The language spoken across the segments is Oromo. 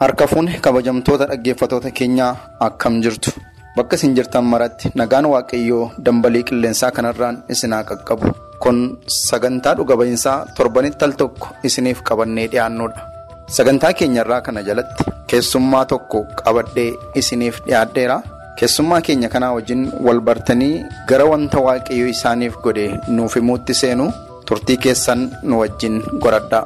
Harka fuuni kabajamtoota dhaggeeffatoota keenyaa akkam jirtu? Bakka isin jirtan maratti nagaan waaqayyoo dambalii qilleensaa kanarraan isin haa qaqqabu. Kun sagantaa dhuga ba'iinsaa torbanitti al tokko isiniif qabannee dhiyaannudha sagantaa keenyarraa kana jalatti keessummaa tokko qabadhee isiniif dhiyaadheera keessummaa keenya kanaa wajjin wal bartanii gara wanta waaqayyoo isaaniif godhe nuuf himuutti seenu turtii keessan nu wajjin goradhaa.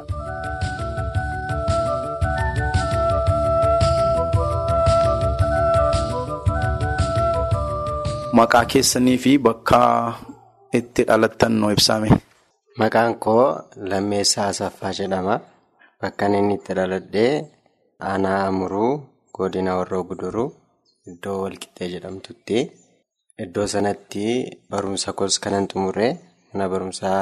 Maqaa keessanii fi bakka itti dhalattan nu ibsame. Maqaan koo Lammeessaa Asaffaa jedhama. Bakka inni itti dhaladhee aanaa Amuruu godina Warroo Guduruu iddoo Walqixxee jedhamtutti. Iddoo sanatti barumsa koos kanan xumuree mana barumsaa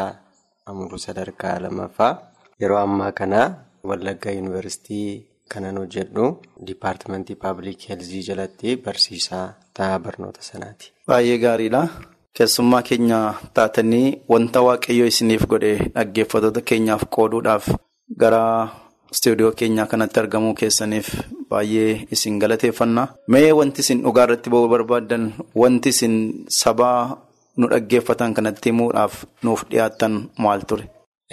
Amuruu sadarkaa lammaffaa. Yeroo ammaa kana Wallaggaa Yuunivarsiitii kanan hojjedhu Dipaartimentii Paabliik Heelzii jalatti barsiisaa ta'a barnoota sanaati. Baay'ee gaariidha. Keessummaa keenya taatanii wanta waaqayyoo isiniif godhe dhaggeeffatoota keenyaaf qooduudhaaf gara istuudiyoo keenyaa kanatti argamuu keessaniif baay'ee isin galateeffanna. Mee wanti isin dhugaa irratti ba'uu barbaadan wanti isin sabaa nu dhaggeeffatan kanatti himuudhaaf nuuf dhiyaattan maal ture?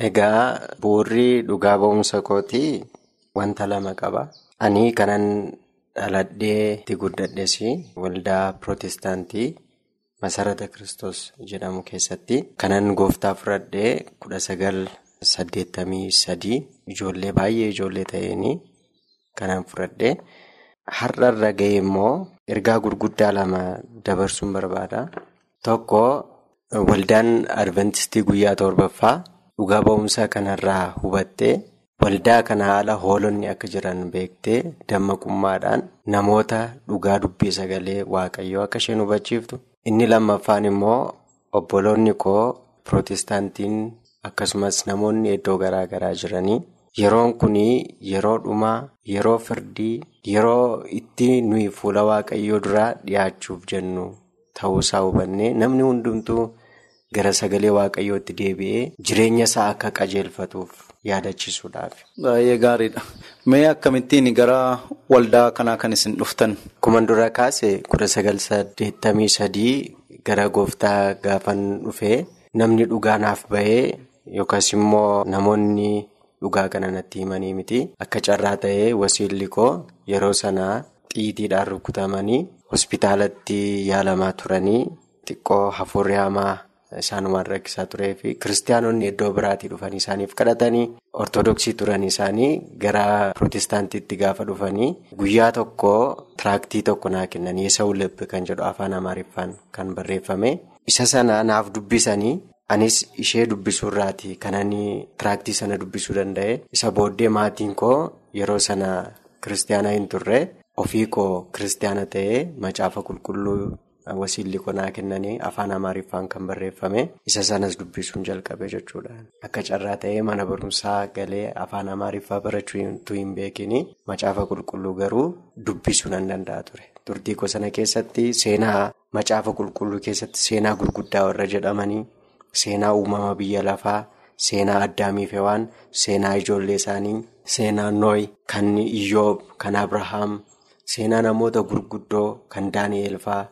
Egaa bu'uurri dhugaa ba'umsa kootii wanta lama qaba. Ani kanan dhaladhee itti guddadhes waldaa pirootestaantii masarata Kiristoos jedhamu keessatti kanan gooftaa fudhadhee kudha sagal saddeettamii sadii ijoollee baay'ee ijoollee ta'eenii kanan fudhadhee har'arra ga'e immoo ergaa gurguddaa lama dabarsuun barbaada. Tokko waldaan adventistii guyyaa torbaffaa dhugaa ba'umsa kanarraa hubattee. Waldaa kana haala hoolonni akka jiran beektee dammaqummaadhaan namoota dhugaa dubbii sagalee waaqayyoo akka isheen hubachiiftu. Inni lammaffaan immoo obboloonni koo pirootestaantiin akkasumas namoonni iddoo garaa garaa jiranii yeroon kun yeroo dhumaa yeroo firdii yeroo itti nuyi fuula waaqayyoo duraa dhiyaachuuf jennu ta'uusaa hubannee namni hundumtuu gara sagalee waaqayyootti deebi'ee jireenya isaa akka qajeelfatuuf. Yaadachiisuudhaaf. Baay'ee gaariidha. Mee akkamittiin gara waldaa kanaa kan isin dhuftan? Kuman dura kaase kudha sagal saddeettamii sadii gara gooftaa gaafan dhufee namni dhugaa naaf bahee yookaas immoo namoonni dhugaa kana natti himanii miti. Akka carraa ta'ee wasiilli koo yeroo sanaa xiitiidhaan rukutamanii hospitaalatti yaalamaa turanii xiqqoo hafuurri hamaa. Isaanumaan rakkisaa turee fi kiristaanonni iddoo biraatii dhufanii isaaniif kadhatanii ortodoksii turan isaanii gara pirootestaantiitti gaafa dhufanii guyyaa tokko tiraaktii tokko naa kennanii Sawulebbi kan jedhu afaan amaariffaan kan barreeffame. Isa sana naaf dubbisanii anis ishee dubbisuurraati kananii tiraaktii sana dubbisuu danda'e. Isa booddee maatiin koo yeroo sana kiristaanaa hin turre ofii koo kiristaana ta'ee macaafa qulqulluu. Wasiilli konaa kennanii afaan amaariffaan kan barreeffame isa sanas dubbisuun jalqabe jechuudha. Akka carraa ta'ee mana barumsaa galee afaan amaariffaa barachuu hin beekin macaafa qulqulluu garuu dubbisuu nan danda'a ture. Turtii sana keessatti seenaa macaafa qulqulluu keessatti seenaa gurguddaa warra jedhamanii seenaa uumama biyya lafaa seenaa addaamiif hewaan seenaa ijoollee isaanii seenaa nooyi kan iyyoob kan abrahaam seenaa namoota gurguddoo kan daani'eel fa'aa.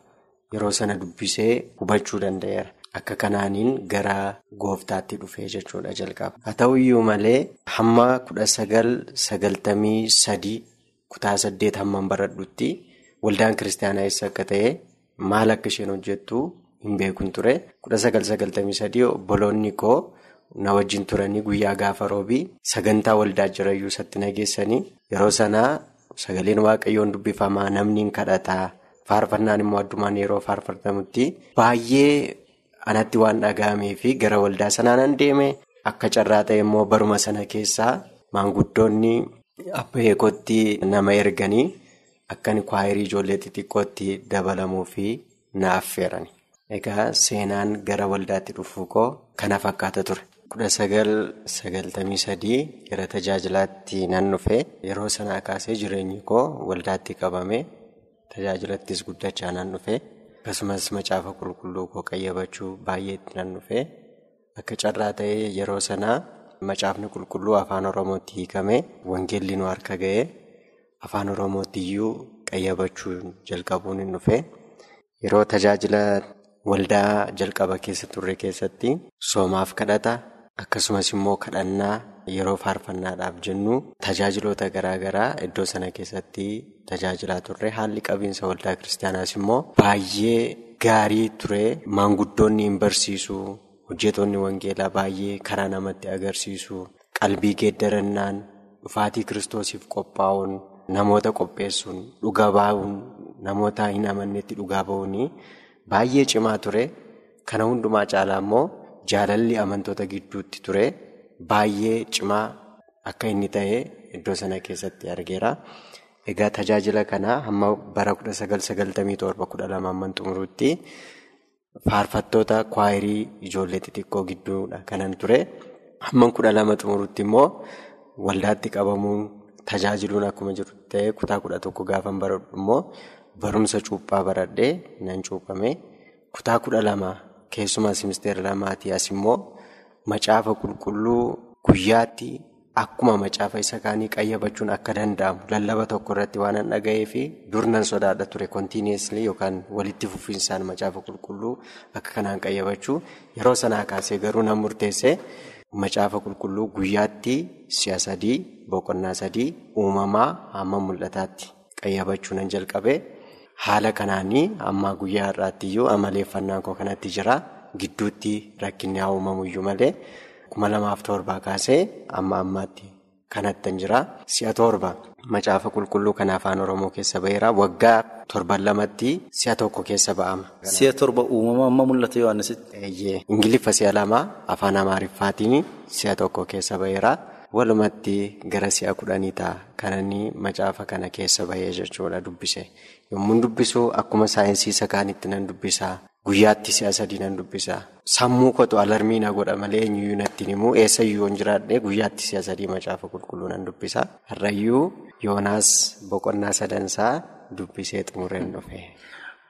Yeroo sana dubbisee hubachuu danda'eera. Akka kanaaniin gara gooftaatti dhufee jechuudha jalqaba. Haa ta'u iyyuu malee hamma kudha sagal sagaltamii sadii kutaa saddeet hamman baradhutti waldaan kiristaanaa eessa akka ta'e maal akka isheen hojjettu hin beekun ture. Kudha sagal sagaltamii sadii obboloonni koo na wajjin turanii guyyaa gaafa roobii sagantaa waldaa jirayyuu isatti nageessanii yeroo sanaa sagaleen waaqayyoon dubbifamaa namni hin kadhataa. Faarfannaan immoo addumaan yeroo faarfatamutti baay'ee anatti waan dhaga'amee fi gara waldaa sanaan deeme akka carraa ta'e immoo baruma sana keessaa maanguddoonni abba eekootti nama erganii akkan kwaayirii ijoollee xixiqqootti dabalamuu fi na affeerani. Egaa seenaan gara waldaatti dhufuu koo kana fakkaata ture. kudha sagal sagaltamii sadii gara tajaajilaatti nan dhufe yeroo sanaa kaasee jireenyi koo waldaatti qabame tajaajilattis guddachaa nan dhufe akkasumas macaafa qulqulluu koo qayyabachuu baay'eetti nan dhufe akka carraa ta'ee yeroo sanaa macaafni qulqulluu afaan oromootti hiikame wangeelli nu harka ga'e afaan oromootti iyyuu qayyabachuu jalqabuun hin dhufe yeroo tajaajila waldaa jalqaba keessa turre keessatti soomaaf kadhata. Akkasumas immoo kadhannaa yeroo faarfannaadhaaf jennu tajaajiloota garaagaraa iddoo sana keessatti tajaajilaa turre haalli qabiinsa waldaa kiristaanaas immoo baay'ee gaarii ture maanguddoonni hin barsiisu hojjetoonni wangeelaa baay'ee karaa namatti agarsiisu qalbii geeddarannaan dhufaatii kiristoosiif qophaa'uun namoota qopheessuun dhuga baa'uun namoota hin amannetti dhugaa ba'uun baay'ee cimaa ture kana hundumaa caalaa immoo. Jaalalli amantoota gidduutti ture baay'ee cimaa akka inni ta'e iddoo sana keessatti argeera. Egaa tajaajila kana hamma bara 1997-12 hamman xumuruutti faarfattoota kwaayirii ijoollee xixiqqoo gidduudha kanan ture. Hamman 12 xumuruutti immoo waldaatti qabamuun tajaajiluun akkuma jiru ta'e kutaa 11 gaafan baradhu immoo barumsa cuuphaa baradhee nan cuuphame kutaa 12. Keessumas ministeera lamaatii as immoo macaafa qulqulluu guyyaatti akkuma macaafa isa kaanii qayyabachuun akka danda'amu lallaba tokko irratti waan an dhaga'ee fi durnan sodaadha ture kontiineesli yookaan walitti fufinsaan macaafa qulqulluu akka kanaan qayyabachuu yeroo sanaa kaasee garuu nan murteesse macaafa qulqulluu guyyaatti si'a sadii boqonnaa sadii uumamaa hamma mul'ataatti qayyabachuu nan jalqabe. Haala kanaanii amma guyyaa har'aatti iyyuu amaleeffannaan koo kanatti jira. Gidduutti rakkinni haa uumamuyyuu malee kuma lamaaf torbaa kaasee amma ammaatti kanattan jira. Si'a torba macaafa qulqulluu kan afaan Oromoo keessa ba'eera. Waggaa torban lamatti si'a tokko keessa ba'ama. Si'a torba uumama amma mul'ata Yohaannisitti. Ingiliffa si'a lama afaan Amaariffaatiin si'a tokko keessa ba'eera. Walumatti gara si'a kudhanii ta'a. Kananii macaafa kana keessa bahee jechuudha dubbise. Yommuu dubbisu akkuma saayinsii isa kaanitti nan dubbisaa. Guyyaatti si'a sadii nan dubbisaa. Sammuu kootu alarmii na godha malee eenyuyyuu natti himuu eessayyuu yoon jiraadhe guyyaatti si'a sadii macaafa qulqulluu nan dubbisaa. Har'ayyuu Yoonaas boqonnaa sadansaa dubbisee xumureen dhufe.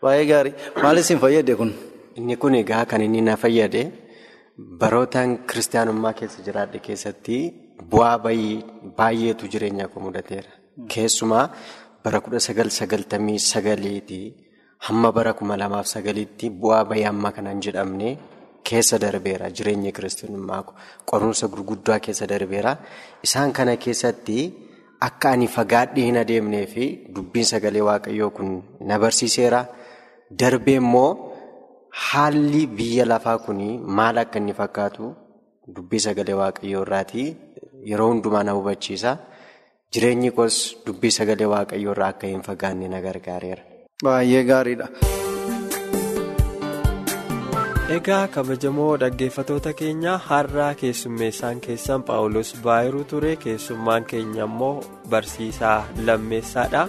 Baay'ee gaarii. Maal isin fayyade kun? Inni kun egaa kan inni na fayyade barootaan kiristaanummaa keessa jiraadhe keessatti bu'aa baay'eetu jireenya koo mudateera. Keessumaa bara kudha sagal sagaltamii sagaliitii hamma bara kuma lamaaf sagaliitti bu'aa bayii amma kanan jedhamne keessa darbeera jireenya kiristaanummaa koo qorumsa gurguddaa keessa darbeera. Isaan kana keessatti akka ani fagaadhee hin adeemnee fi dubbiin sagalee waaqayyoo kun na barsiiseera. Darbee immoo haalli biyya lafaa kun maal akka inni fakkaatu dubbii sagalee waaqayyoo irraati yeroo hundumaa na hubachiisa. Jireenyi koos dubbii sagalee waaqayyoo irraa akka hin fagaanne na gargaareera. Baay'ee gaariidha. Egaa kabajamoo dhaggeeffatoota keenya har'aa keessummeessaan keessan Paawulos Baayiruu ture keessummaan keenya immoo barsiisaa lammeessaadha.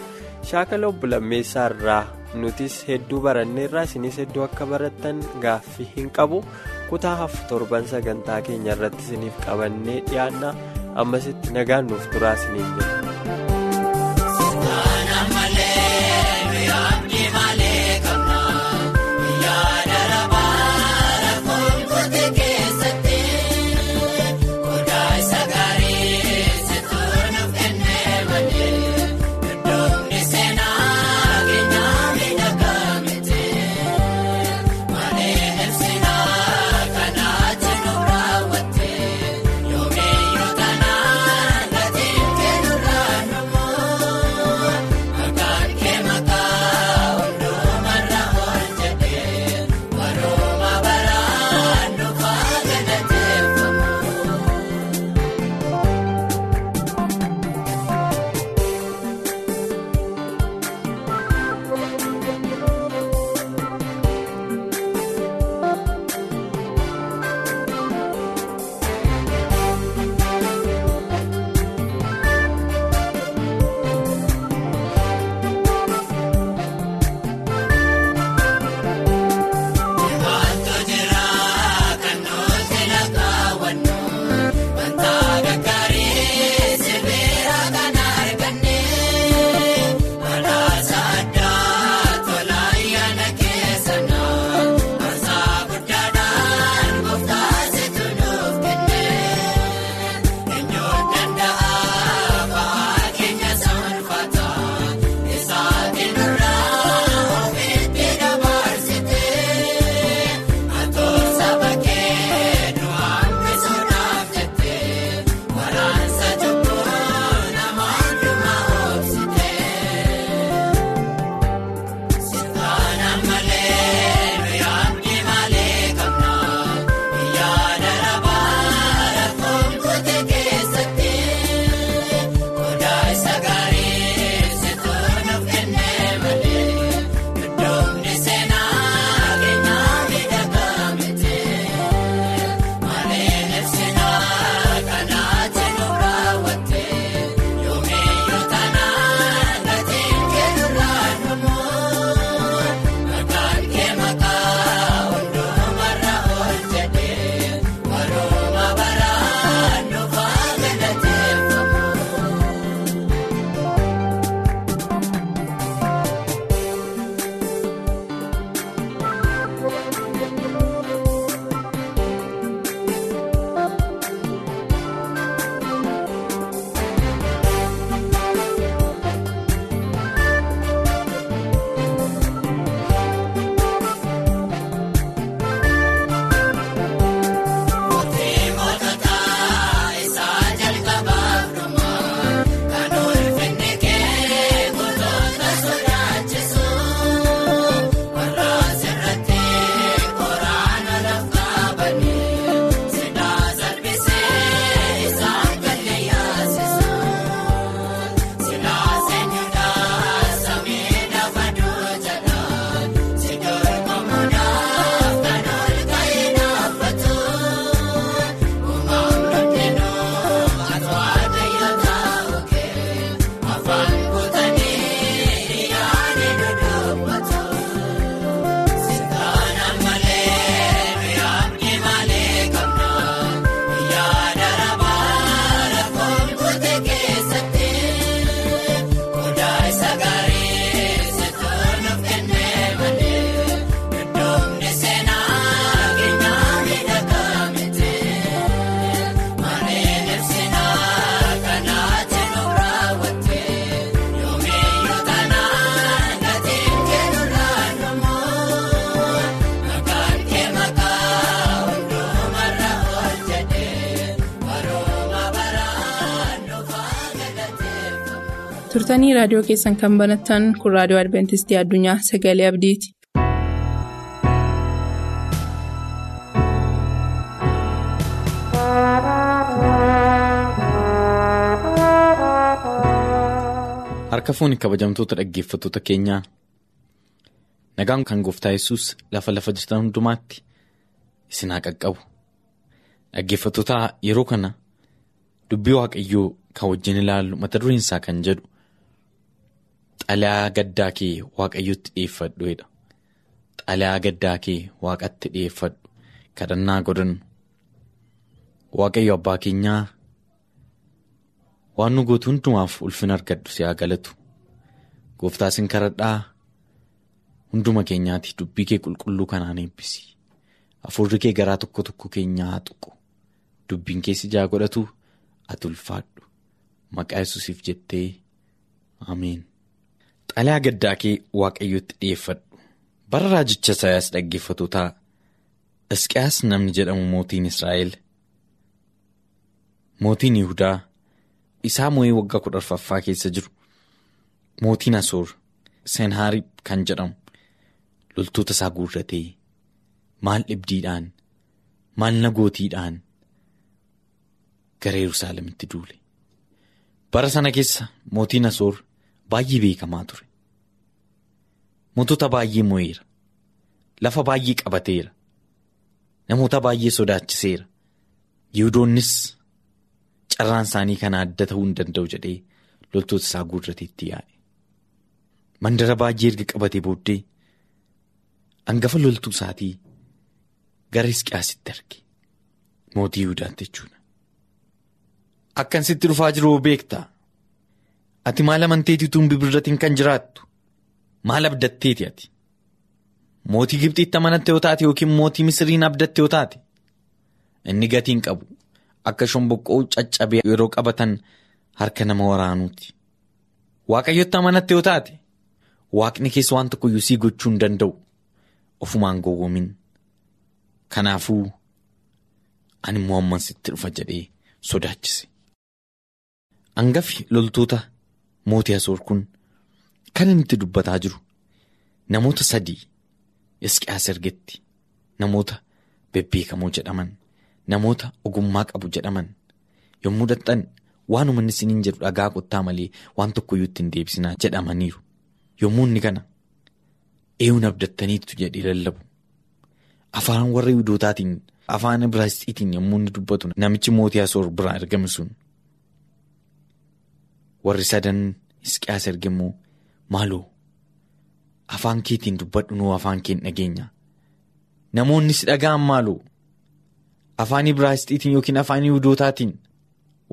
Shaakala obbo Lammeessaa irraa nutis hedduu baranneerra isinis hedduu akka barattan gaaffii hin qabu kutaa hafu torban sagantaa keenya irratti isiniif qabannee dhiyaanna ammasitti nagaan nuuf turaa isiniin jira. Turtanii raadiyoo keessan kan banattan kun raadiyoo adventistii addunyaa sagalee abdiiti. Harka fuuni kabajamtoota dhaggeeffattoota keenyaa nagaan kan gooftaa yesus lafa lafa jirtan hundumaatti isin haa qaqqabu. Dhaggeeffattoota yeroo kana dubbii waaqayyoo kan wajjin ilaallu mata dureen isaa kan jedhu xalayaa gaddaa kee waaqayyotti dhiyeeffadhuedha. Xalayaa gaddaa kee waaqatti dhiyeeffadhu kadhannaa godhannu. Waaqayyo abbaa keenyaa. waan nu gootu hundumaaf ulfina argadhu si haa galatu gooftaa sin kadhadhaa hunduma keenyaati dubbii kee qulqulluu kanaan eebbisi hafuurri kee garaa tokko tokko keenyaa tuqu dubbiin kee si jaa godhatu ati ulfaadhu maqaa yesuusiif jettee ameen. Xalayaa gaddaa kee waaqayyotti dhiyeeffadhu. Bara raajicha Isaayaas dhaggeeffatootaa Hisqiyaas namni jedhamu mootiin Israa'el mootiin Yihudaa. isaa moo'ee waggaa kudha arfaffaa keessa jiru. Mootiin asoor seenhaariib kan jedhamu loltoota isaa guurratee maal dhibdiidhaan maal nagootiidhaan gara yerusaalemitti duule. Bara sana keessa mootiin asoor baay'ee beekamaa ture mootota baay'ee moo'eera lafa baay'ee qabateera namoota baay'ee sodaachiseera yihudoonnis. carraan isaanii kana adda ta'uu hin danda'u jedhee loltoota isaa guurrateetti yaa'e. Mandara baay'ee erga qabatee booddee hangafa loltuu isaatii gara Hisqiyaasitti arge. Mootii Yihudaatti jechuudha. Akkan sitti dhufaa jiru beektaa? Ati maal amanteetituu hin bibirratiin kan jiraattu? Maal abdatteeti ati? Mootii Gibxiitti amanatte yoo taate yookiin mootii Misiriin abdatte yoo taate? Inni gatiin qabu. Akka shomboqqoo caccabee yeroo qabatan harka nama waraanuuti. Waaqayyotti amanatte yoo taate waaqni keessa waan tokko sii gochuu hin danda'u ofumaan gowwoomin. Kanaafuu ani immoo amman sitti dhufa jedhee sodaachise. Hangafi loltoota mootii Asoor kun kan inni itti dubbataa jiru namoota sadii Hisqiyaas ergetti namoota bebbeekamoo jedhaman. Namoota ogummaa qabu jedhaman yommuu dhaqxan waanuma inni isiniin jedhu dhagaa qottaa malee waan tokko iyyuu ittiin deebisinaa jedhamaniiru. Yommuu inni kana eeyuun abdattaniitu jedhee lallabu. Afaan warra Yihudootaatiin afaan Ibraayisxiitiin yommuu inni dubbatu namichi mootii Asoor biraa ergame sun. Warri sadan Hisqiyaas erge immoo maaloo afaan keetiin dubbadhu nuu afaan keen dhageenya. Namoonni si dhaga'an maaloo. Afaan Ibraayisxiitiin yookiin afaan Yihudootaatiin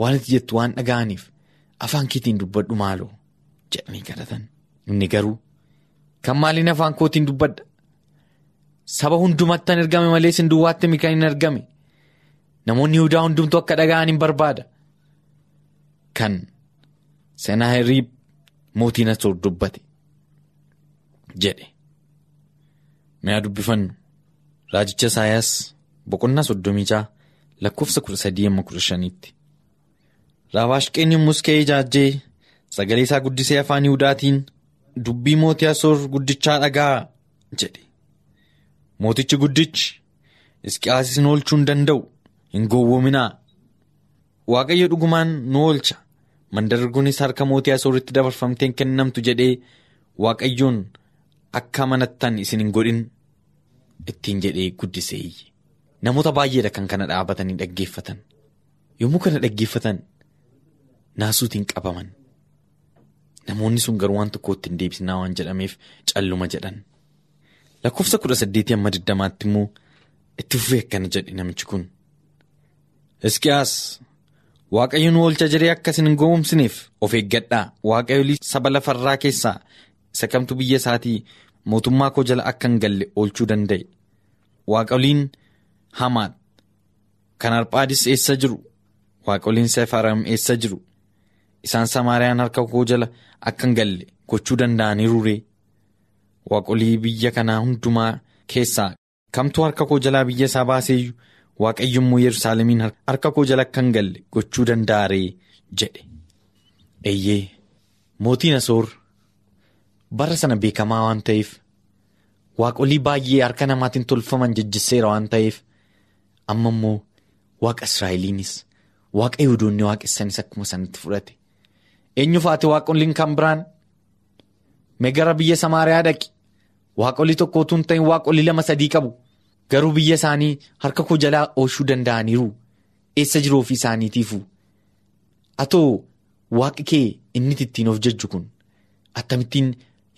waan itti jettu waan dhaga'aniif afaan keetiin dubbadhu maaloo jedhanii kadhatan. Inni garuu kan maaliin afaan kootiin dubbadha? Saba hundumattan ergame malee isin duwwaatti kan hin argame. Namoonni Yihudaa hundumtuu akka dhaga'an hin barbaada. Kan Senaahiriib mootiin Asoor dubbate jedhe. Mi'a dubbifannu raajicha Isaayaas. Boqonnaa soddomii jaha lakkoofsa kudha sadii amma kudha shaniitti. Raabaashqeen yommus ka'ee ijaajjee sagalee isaa guddisee afaan Yihudaatiin dubbii mootii Asoor guddichaa dhagaa jedhe. Mootichi guddichi Hisqiyaas isin oolchuu hin danda'u hin gowwoominaa. Waaqayyo dhugumaan nu oolcha mandarri kunis harka mootii Asooritti dabarfamteen kennamtu jedhee Waaqayyoon akka amanattan isin hin godhin ittiin jedhee guddisee. Namoota baay'eedha kan kana dhaabatanii dhaggeeffatan yommuu kana dhaggeeffatan naasuutiin qabaman namoonni sun garuu waan tokko ittiin deebisinaa waan jedhameef calluma jedhan lakkoofsa kudha saddeetii amma digdamaatti immoo itti fufee akkana jedhe namichi kun. Hisqiyaas waaqayyo nu oolcha jedhee akka isin hin gowwomsineef of eeggadhaa. Waaqayyolii saba lafarraa keessaa isa kamtu biyya isaatii mootummaa koo jala akka hin galle oolchuu danda'e. Waaqayoliin. Hamaat kan Arphaadis eessa jiru? Waaqoliin Sefaaraam eessa jiru? Isaan Samaariyaan harka koo jala akka hin galle gochuu danda'aniiruuree waaqolii biyya kanaa hundumaa keessaa kamtu harka koo jalaa biyya isaa baaseeyyu waaqayyommuu Yerusaalemiin harka koo jala akka hin galle gochuu danda'aree jedhe. Eeyyee mootiin asoor bara sana beekamaa waan ta'eef waaqolii baay'ee harka namaatiin tolfaman jejjesseera waan ta'eef amma immoo waaqa israa'eliinis waaqa yihudoonni waaqessanis akkuma sanatti fudhate. Eenyufaati waaqoliin kan biraan? Megara biyya samaariyaa dhaqi. Waaqolii tokko utuu hin ta'in waaqolii lama sadii qabu garuu biyya isaanii harka koo jalaa ooshuu danda'aniiru. Eessa jiru ofii isaaniitiifu atoo waaqi kee inni ittiin of jajju kun akkamittiin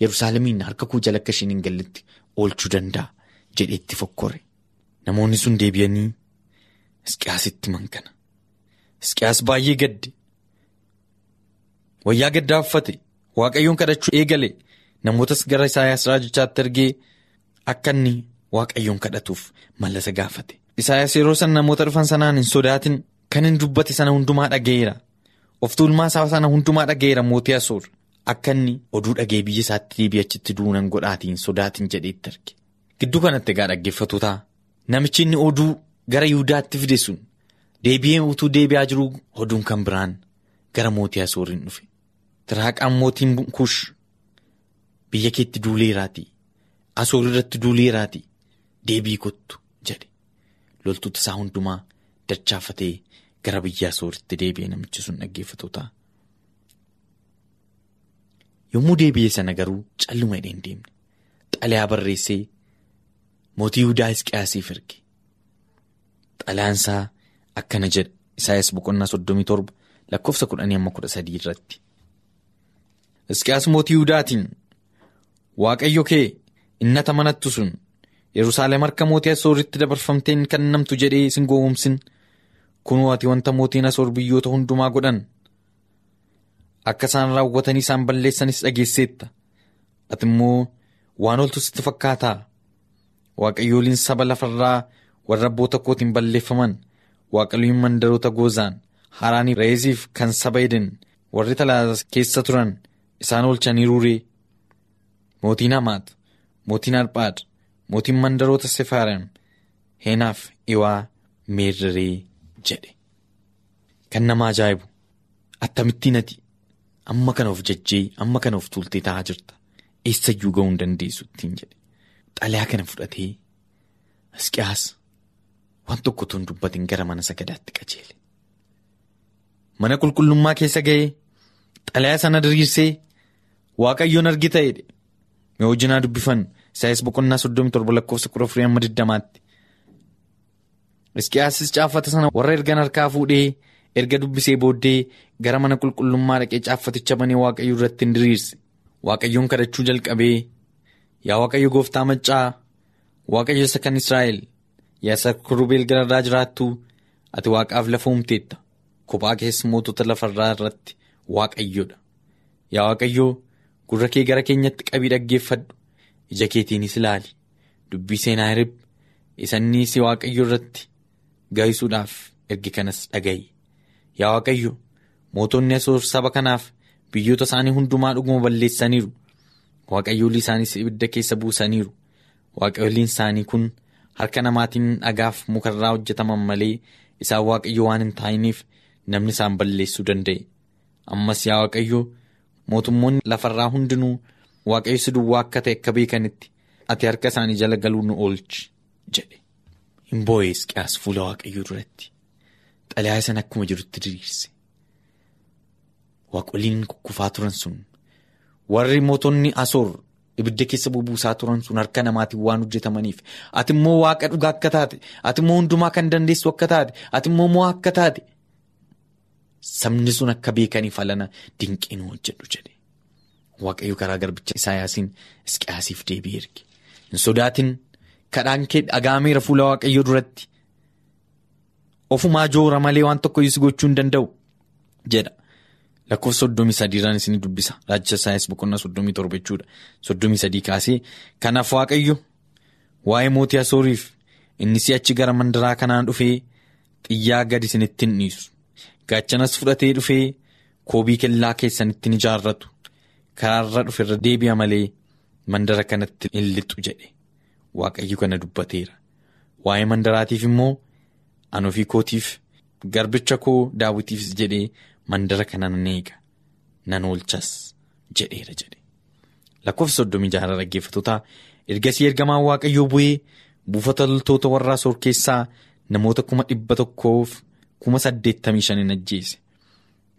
yerusaalemiin harka koo jala akka isheen hin galletti oolchuu danda'a jedheetti fokkore. Namoonni sun deebi'anii Hisqiyaasitti mankana Hisqiyaas baay'ee gadde. Wayyaa gaddaa uffate waaqayyoon kadhachuu eegale. Namootas gara Isaayaas raajichaatti ergee akka inni waaqayyoon kadhatuuf mallasa gaafate. Isaayaas yeroo sana namoota dhufan sanaan hin sodaatin kan hin dubbate sana hundumaa dhaga'eera of tuulmaa isaa sana hundumaa dhaga'eera mootii asoor akka inni oduu dhagee biyya isaatti deebi'ee achitti duunan godhaatiin sodaatin jedheetti arge. Gidduu kanatti egaa dhaggeeffatotaa namichi inni oduu gara Yihudaatti fide sun deebi'ee utuu deebi'aa jiru oduun kan biraan gara mootii asooriin dhufe. Tiraaqaan mootiin kuush biyya keetti duuleeraatii asoor irratti duuleeraatii deebii kottu jedhe loltoota isaa hundumaa dachaafatee gara biyya asooritti deebi'e namichi sun dhaggeeffatotaa. Yommuu deebi'ee sana garuu calluma hidhee hin deemne xalayaa barreessee mootii Yihudaa Hisqiyaasiif erge. Xalayaansaa akkana jedha Isaayaas boqonnaa soddomii torba lakkoofsa kudhanii amma kudha sadii irratti. Hisqiyaas mootii Yihudaatiin Waaqayyo kee inni amanattu sun Yerusaalem harka mootii Asooritti dabarfamtee hin kennamtu jedhee sin gowwoomsin kunoo ati wanta mootiin Asoor biyyoota hundumaa godhan. Akka isaan raawwatanii isaan balleessanis dhageesseetta. Ati immoo waan oltu sitti fakkaataa? Waaqayyooliin saba lafarraa warra abboota kootiin balleeffaman waaqayyooliin mandaroota goozaan haraanii reeziif kan saba eden warri talaala keessa turan isaan oolchaniiruuree mootiin hamaat mootiin arphaad mootiin mandaroota sefaarem heenaaf iwaa meerree jedhe kan nama ajaa'ibu attamittiin ati amma kana of jajjee amma kana of tuultee taa'aa jirta eessayyuu ga'uu hin dandeessu ittiin jedhe xalayaa kana fudhatee Hisqiyaas waan tokko tun dubbatin gara mana sagadaatti qajeele. Mana qulqullummaa keessa ga'ee xalayaa sana diriirsee waaqayyoon argita jedhe mee hojinaa dubbifan Isaayaas boqonnaa soddomii torba lakkoofsa kudha afurii amma digdamaatti. Hisqiyaasis caaffata sana warra ergan harkaa fuudhee erga dubbisee booddee gara mana qulqullummaa dhaqee caaffaticha banee waaqayyo irratti hin diriirse waaqayyoon kadhachuu jalqabee yaa waaqayyo gooftaa maccaa waaqayyo isa kan Israa'el yaa isa kurubeel gararraa jiraattu ati waaqaaf lafa uumteetta kophaa keessa mootota lafarraa irratti waaqayyoodha yaa waaqayyoo gurra kee gara keenyatti qabii dhaggeeffadhu ija keetiinis ilaali. Dubbii seenaa hirib isanii si waaqayyo irratti gaa'isuudhaaf erge kanas dhaga'i. Yaa waaqayyo mootonni asoor saba kanaaf biyyoota isaanii hundumaa dhuguma balleessaniiru. Waaqayyoolii isaaniis ibidda keessa buusaniiru. Waaqayyooliin isaanii kun harka namaatiin dhagaaf mukarraa hojjetaman malee isaan waaqayyo waan hin taa'iniif namni isaan balleessuu danda'e. Ammas yaa waaqayyo mootummoonni lafarraa hundinuu waaqayyo si duwwaa akka ta'e akka beekanitti ati harka isaanii jala galuu nu oolchi jedhe. Hin boo'ee Hisqiyaas fuula waaqayyoo duratti. Xalayaa sana akkuma jirutti diriirse. Waaqoliin kukkufaa turan sun warri mootonni asoor ibidda keessa bubuusaa turan sun harka namaatiin waan hojjetamaniif ati immoo waaqa dhugaa akka taate ati immoo hundumaa kan dandeessu akka taate ati immoo mo'aa akka taate sabni sun akka beekaniif alana dinqiin hojjedhu jedhe waaqayyo karaa garbicha isaayaasiin Hisqiyaasiif deebii erge. Hin sodaatin. Kadhaan kee dhagaameera fuula waaqayyoo duratti. Ofumaa joora malee waan tokko iyyuu gochuu hin danda'u jedha. lakkoofsa soddomii sadiirraan isin dubbisa. Raajicha isaayaas boqonnaa soddomii torba jechuudha. Soddomii sadii kaasee kanaaf waaqayyo waa'ee mootii asooriif inni si'achi gara mandaraa kanaan dhufee xiyyaa gad isinitti hin dhiisu. Gaachanas fudhatee dhufee koobii kellaa keessanitti ni ijaarratu karaarra dhuferra deebi'a malee mandara kanatti hin lixu jedhe waaqayyo kana dubbateera waa'ee mandaraatiif immoo an ofii kootiif garbicha koo daawwitiifis jedhee. Mandara kana nan eega nan oolchas jedheera jedhe. Lakkoofsa soddomii jaha dhaggeeffatootaa ergasii ergamaan waaqayyoo bu'ee buufata loltoota warraa soor keessaa namoota kuma dhibba tokkoof kuma saddeettamii shaniin ajjeese.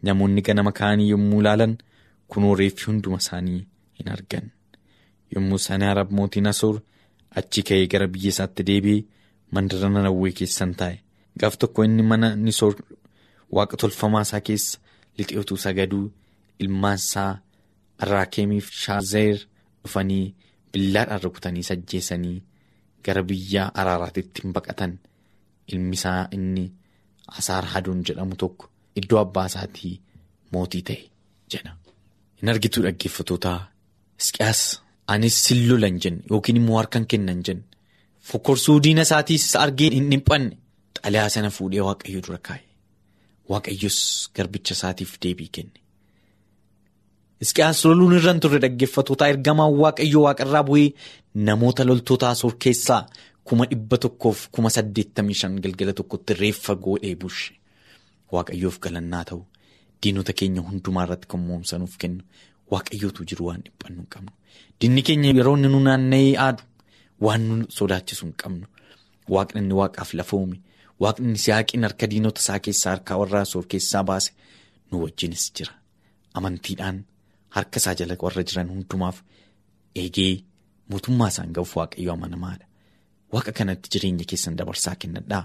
Namoonni ganama ka'anii yommuu ilaalan kunoo reeffi hunduma isaanii hin argan. Yommuu Sanaarab mootiin Asoor achi ka'ee gara biyya isaatti deebi'ee mandara Nanawwee keessan taa'e. Gaaf tokko inni mana Nisoor waaqa tolfamaa isaa keessa lixee utuu sagaduu ilmaan isaa Arraakeemiif Shaazeer dhufanii billaadhaan rukutanii ajjeesanii gara biyya araaraatitti hin baqatan ilmi isaa inni Asaar Hadoon jedhamu tokko iddoo abbaa isaatii mootii ta'e jedha. Hin argituu dhaggeeffatootaa Hisqiyaas anis sin lolan jenne yookiin immoo harkaan kennan jenne fokkorsuu diina isaatiis argee hin dhiphanne xalayaa sana fuudhee waaqayyo dura kaa'e. Waaqayyos garbicha isaatiif deebii kenne. Hisqiyaas loluun irra hin turre dhaggeeffatootaa ergamaan waaqayyoo waaqarraa bu'ee namoota loltoota asoor keessaa kuma dhibba tokkoof kuma saddeettamii shan galgala tokkotti reeffa godhee bushe. Waaqayyoof galannaa ta'u diinota keenya hundumaa irratti kan moomsanuuf kennu waaqayyootu jiru waan dhiphannu hin qabnu. Diinni keenya yeroo inni nu naanna'ee aadu waan nu sodaachisu hin qabnu. Waaqni inni waaqaaf lafa uume waaqni Yisihaaqiin harka diinota isaa keessaa harka warra asoor keessaa baase nu wajjinis jira. Amantiidhaan harka isaa jala warra jiran hundumaaf eegee mootummaa isaan ga'uuf waaqayyo amanamaadha. Waaqa kanatti jireenya keessan dabarsaa kennadhaa.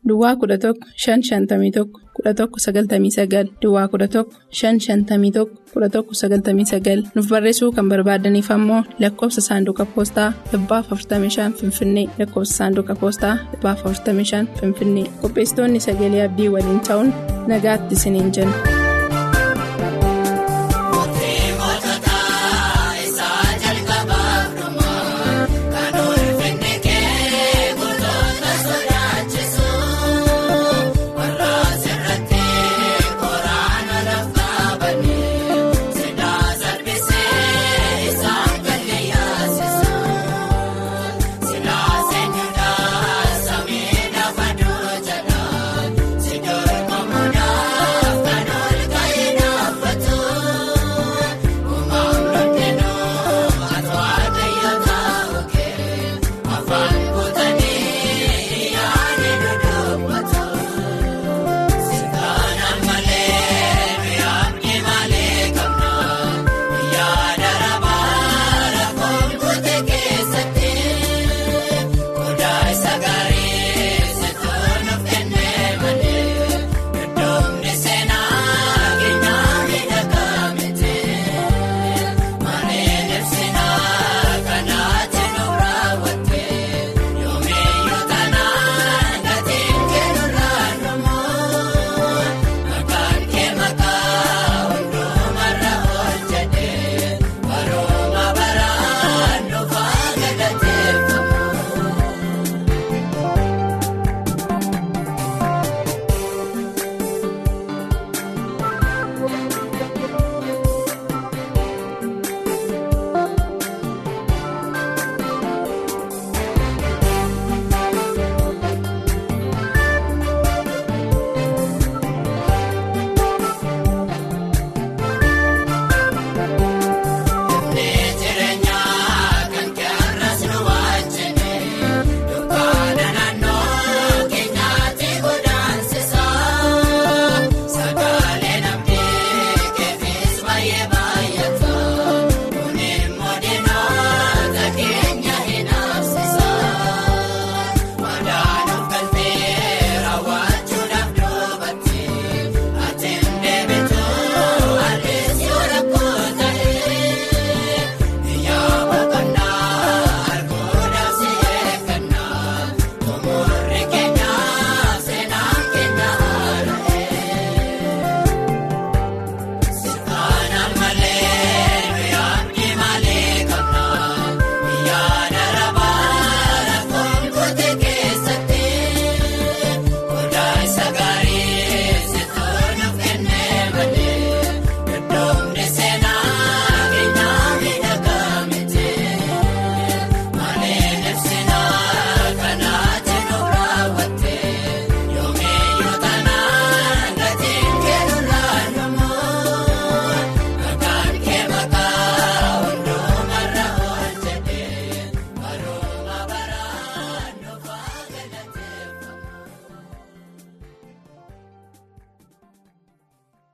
Duwwaa 11 551 11 99 Duwwaa 11 551 11 99 nuuf barreessuu kan barbaadaniif ammoo lakkoofsa saanduqa poostaa 45 Finfinnee lakkoofsa saanduqa poostaa 45 Finfinnee qopheessitoonni sagalee abdii waliin ta'uun nagaatti isiniin jenna.